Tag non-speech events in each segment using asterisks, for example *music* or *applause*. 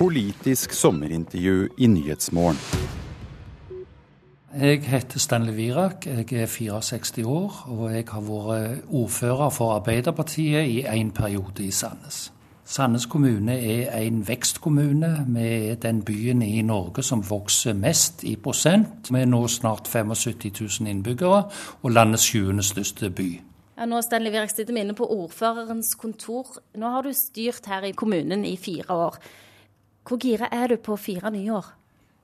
Politisk sommerintervju i Nyhetsmorgen. Jeg heter Stanley Virak, jeg er 64 år, og jeg har vært ordfører for Arbeiderpartiet i en periode i Sandnes. Sandnes kommune er en vekstkommune. Vi er den byen i Norge som vokser mest i prosent. Vi er nå snart 75 000 innbyggere, og landets sjuende største by. Ja, nå Stanley Virak, sitter vi inne på ordførerens kontor. Nå har du styrt her i kommunen i fire år. Hvor gira er du på fire nye år?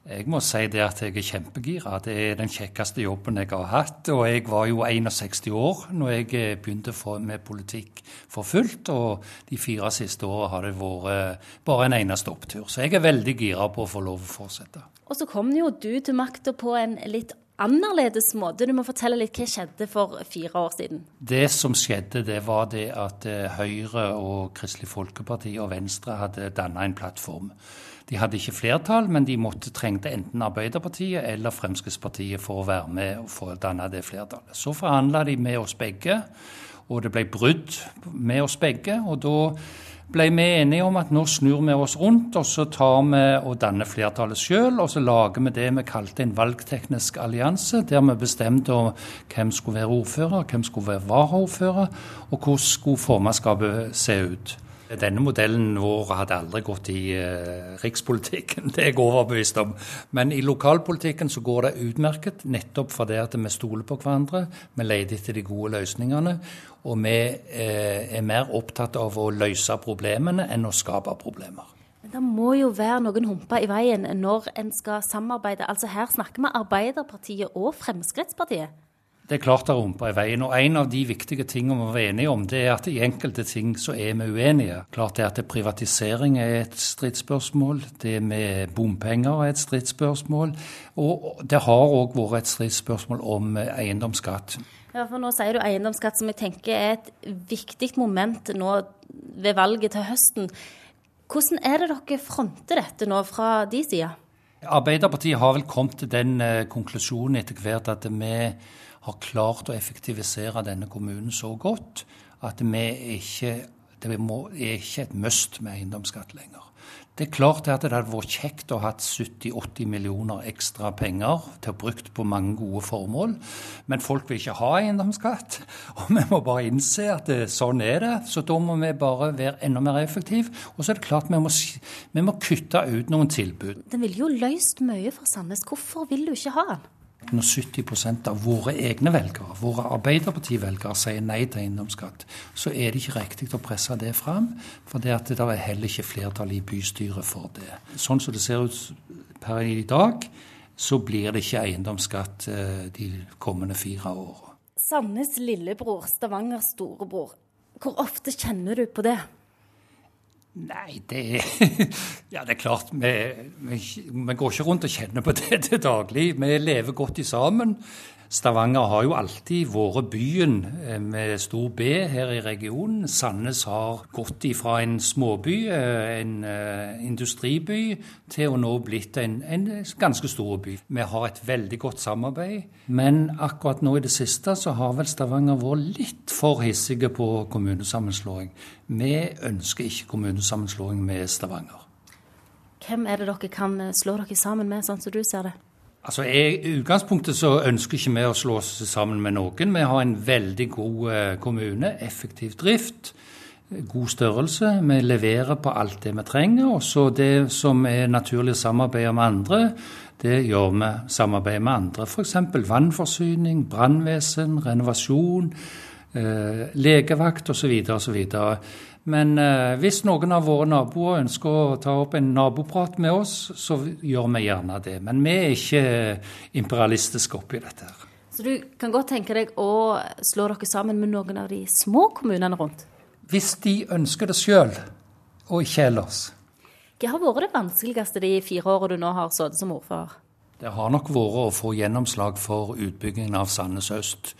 Jeg må si det at jeg er kjempegira. Det er den kjekkeste jobben jeg har hatt. Og jeg var jo 61 år når jeg eh, begynte med politikk for fullt. Og de fire siste årene har det vært eh, bare en eneste opptur. Så jeg er veldig gira på å få lov å fortsette. Og så kom jo du til makta på en litt annerledes måte. Du må fortelle litt hva skjedde for fire år siden? Det som skjedde, det var det at eh, Høyre og Kristelig Folkeparti og Venstre hadde danna en plattform. De hadde ikke flertall, men de måtte trengte enten Arbeiderpartiet eller Fremskrittspartiet for å være med og få danne det flertallet. Så forhandla de med oss begge, og det ble brudd med oss begge. og da ble vi enige om at nå snur vi oss rundt, og så tar vi og danner flertallet sjøl. Og så lager vi det vi kalte en valgteknisk allianse, der vi bestemte hvem skulle være ordfører, hvem skulle være varaordfører, og hvordan skulle formannskapet se ut. Denne modellen vår hadde aldri gått i uh, rikspolitikken, *laughs* det er jeg overbevist om. Men i lokalpolitikken så går det utmerket, nettopp fordi at vi stoler på hverandre. Vi leter etter de gode løsningene. Og vi uh, er mer opptatt av å løse problemene enn å skape problemer. Men det må jo være noen humper i veien når en skal samarbeide. Altså Her snakker vi Arbeiderpartiet og Fremskrittspartiet. Det er klart det er rumper i veien. Og en av de viktige tingene vi er enige om, det er at i enkelte ting så er vi uenige. Klart det er at privatisering er et stridsspørsmål. Det med bompenger er et stridsspørsmål. Og det har òg vært et stridsspørsmål om eiendomsskatt. Ja, for Nå sier du eiendomsskatt, som jeg tenker er et viktig moment nå ved valget til høsten. Hvordan er det dere fronter dette nå fra de sida? Arbeiderpartiet har vel kommet til den eh, konklusjonen etter hvert at vi har klart å effektivisere denne kommunen så godt at vi ikke, det må, er ikke et must med eiendomsskatt lenger. Det er klart at det hadde vært kjekt å ha 70-80 millioner ekstra penger til å brukt på mange gode formål, men folk vil ikke ha eiendomsskatt. *laughs* Og vi må bare innse at det, sånn er det. Så da må vi bare være enda mer effektive. Og så er det klart vi må, vi må kutte ut noen tilbud. Den ville jo løst mye for Sandnes. Hvorfor vil du ikke ha den? Når 70% av våre egne velgere, våre Arbeiderparti-velgere, sier nei til eiendomsskatt, så er det ikke riktig å presse det fram. For det, det er heller ikke flertall i bystyret for det. Sånn som det ser ut per i dag, så blir det ikke eiendomsskatt eh, de kommende fire åra. Sandnes lillebror, Stavanger storebror. Hvor ofte kjenner du på det? Nei, det *laughs* Ja, det er klart. Vi, vi, vi, går ikke rundt og kjenner på *laughs* det til daglig. Vi lever godt sammen. Stavanger har jo alltid vært byen eh, med stor B her i regionen. Sandnes har gått ifra en småby, eh, en uh, industriby, til å nå blitt en, en, ganske stor by. Vi har et veldig godt samarbeid, men akkurat nå i det siste så har vel Stavanger vært litt for hissige på kommunesammenslåing. Vi ønsker ikke kommunesammenslåing med Stavanger. Hvem er det dere kan slå dere sammen med, sånn som du ser det? Altså, jeg, I utgangspunktet så ønsker ikke vi å slå oss sammen med noen. Vi har en veldig god eh, kommune, effektiv drift, god størrelse. Vi leverer på alt det vi trenger. Og så det som er naturlig å samarbeide med andre, det gjør vi samarbeid med andre. F.eks. vannforsyning, brannvesen, renovasjon, eh, legevakt osv. osv. Men eh, hvis noen av våre naboer ønsker å ta opp en naboprat med oss, så gjør vi gjerne det. Men vi er ikke imperialistiske oppi dette. her. Så du kan godt tenke deg å slå dere sammen med noen av de små kommunene rundt? Hvis de ønsker det sjøl, og ikke ellers. Hva har vært det vanskeligste de fire årene du nå har sittet som ordfører? Det har nok vært å få gjennomslag for utbyggingen av Sandnes øst.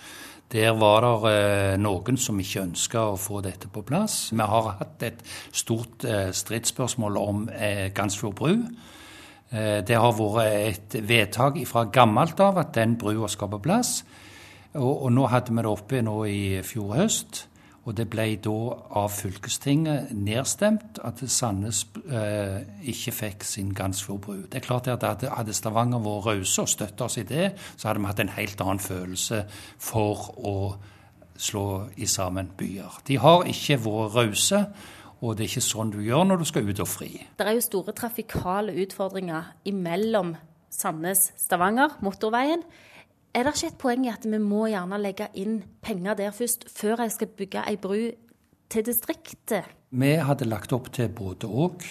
Der var det eh, noen som ikke ønska å få dette på plass. Vi har hatt et stort eh, stridsspørsmål om eh, Gansfjord bru. Det har vært et vedtak fra gammelt av at den brua skal på plass. Og, nå hadde vi det oppe nå i fjor høst. Og det ble da av fylkestinget nedstemt at Sandnes eh, ikke fikk sin Gandsfjordbru. Det er klart at hadde, Stavanger vært rause og støtta oss i det, så hadde vi hatt en helt annen følelse for å slå i sammen byer. De har ikke vært rause. Og det er ikke sånn du gjør når du skal ut og fri. Det er jo store trafikale utfordringer imellom Sandnes, Stavanger, motorveien. Er det ikke et poeng i at vi må gjerne legge inn penger der først, før jeg skal bygge ei bru til distriktet? Vi hadde lagt opp til både òg.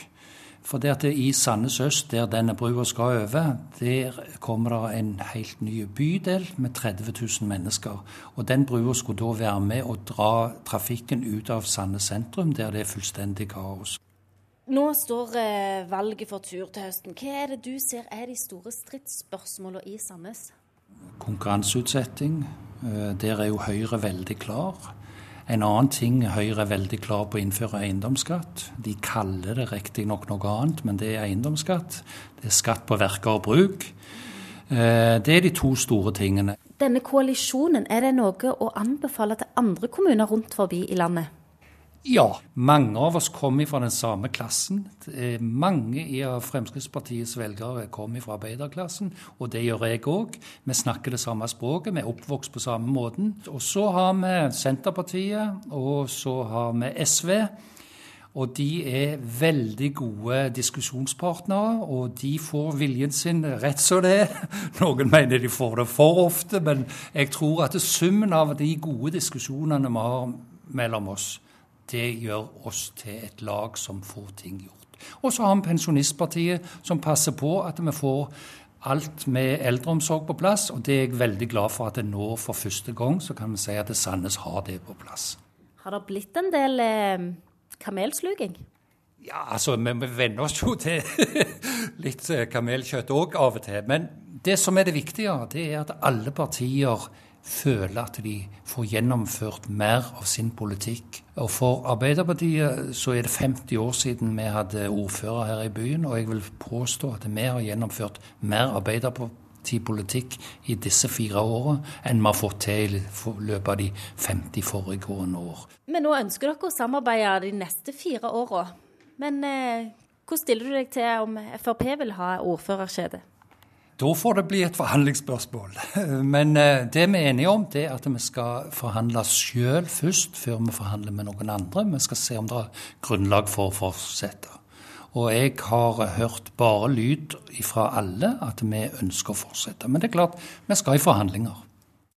For det at det i Sandnes øst, der denne brua skal over, der kommer det en helt ny bydel med 30 000 mennesker. Og den brua skulle da være med å dra trafikken ut av Sandnes sentrum, der det er fullstendig kaos. Nå står eh, valget for tur til høsten. Hva er det du ser er de store stridsspørsmålene i Sandnes? Konkurranseutsetting. Eh, der er jo Høyre veldig klar. En annen ting Høyre er veldig klar på å innføre eiendomsskatt. De kaller det riktignok noe annet, men det er eiendomsskatt. Det er skatt på verker og bruk. Eh, det er de to store tingene. Denne koalisjonen, er det noe å anbefale til andre kommuner rundt forbi i landet? Ja, mange av oss kommer fra den samme klassen. Mange av Fremskrittspartiets velgere kommer fra arbeiderklassen, og det gjør jeg òg. Vi snakker det samme språket, vi er oppvokst på samme måten. Og så har vi Senterpartiet, og så har vi SV. Og de er veldig gode diskusjonspartnere, og de får viljen sin rett som det er. *laughs* Noen mener de får det for ofte, men jeg tror at summen av de gode diskusjonene vi har mellom oss, det gjør oss til et lag som får ting gjort. Og så har vi Pensjonistpartiet, som passer på at vi får alt med eldreomsorg på plass. Og det er jeg veldig glad for at det nå for første gang så kan vi si at Sandnes har det på plass. Har det blitt en del eh, kamelsluging? Ja, altså vi, vi venner oss jo til *laughs* litt eh, kamelkjøtt òg av og til. Men det som er det viktige, det er at alle partier føler at de får gjennomført mer av sin politikk. Og For Arbeiderpartiet så er det 50 år siden vi hadde ordfører her i byen, og jeg vil påstå at vi har gjennomført mer Arbeiderpartipolitikk i disse fire årene enn vi har fått til i løpet av de 50 foregående år. Men nå ønsker dere å samarbeide de neste fire åra. Men eh, hvordan stiller du deg til om Frp vil ha ordførerkjede? Da får det bli et forhandlingsspørsmål. *laughs* Men eh, det vi er enige om, det er at vi skal forhandle sjøl først, før vi forhandler med noen andre. Vi skal se om det er grunnlag for å fortsette. Og jeg har hørt bare lyd fra alle at vi ønsker å fortsette. Men det er klart, vi skal i forhandlinger.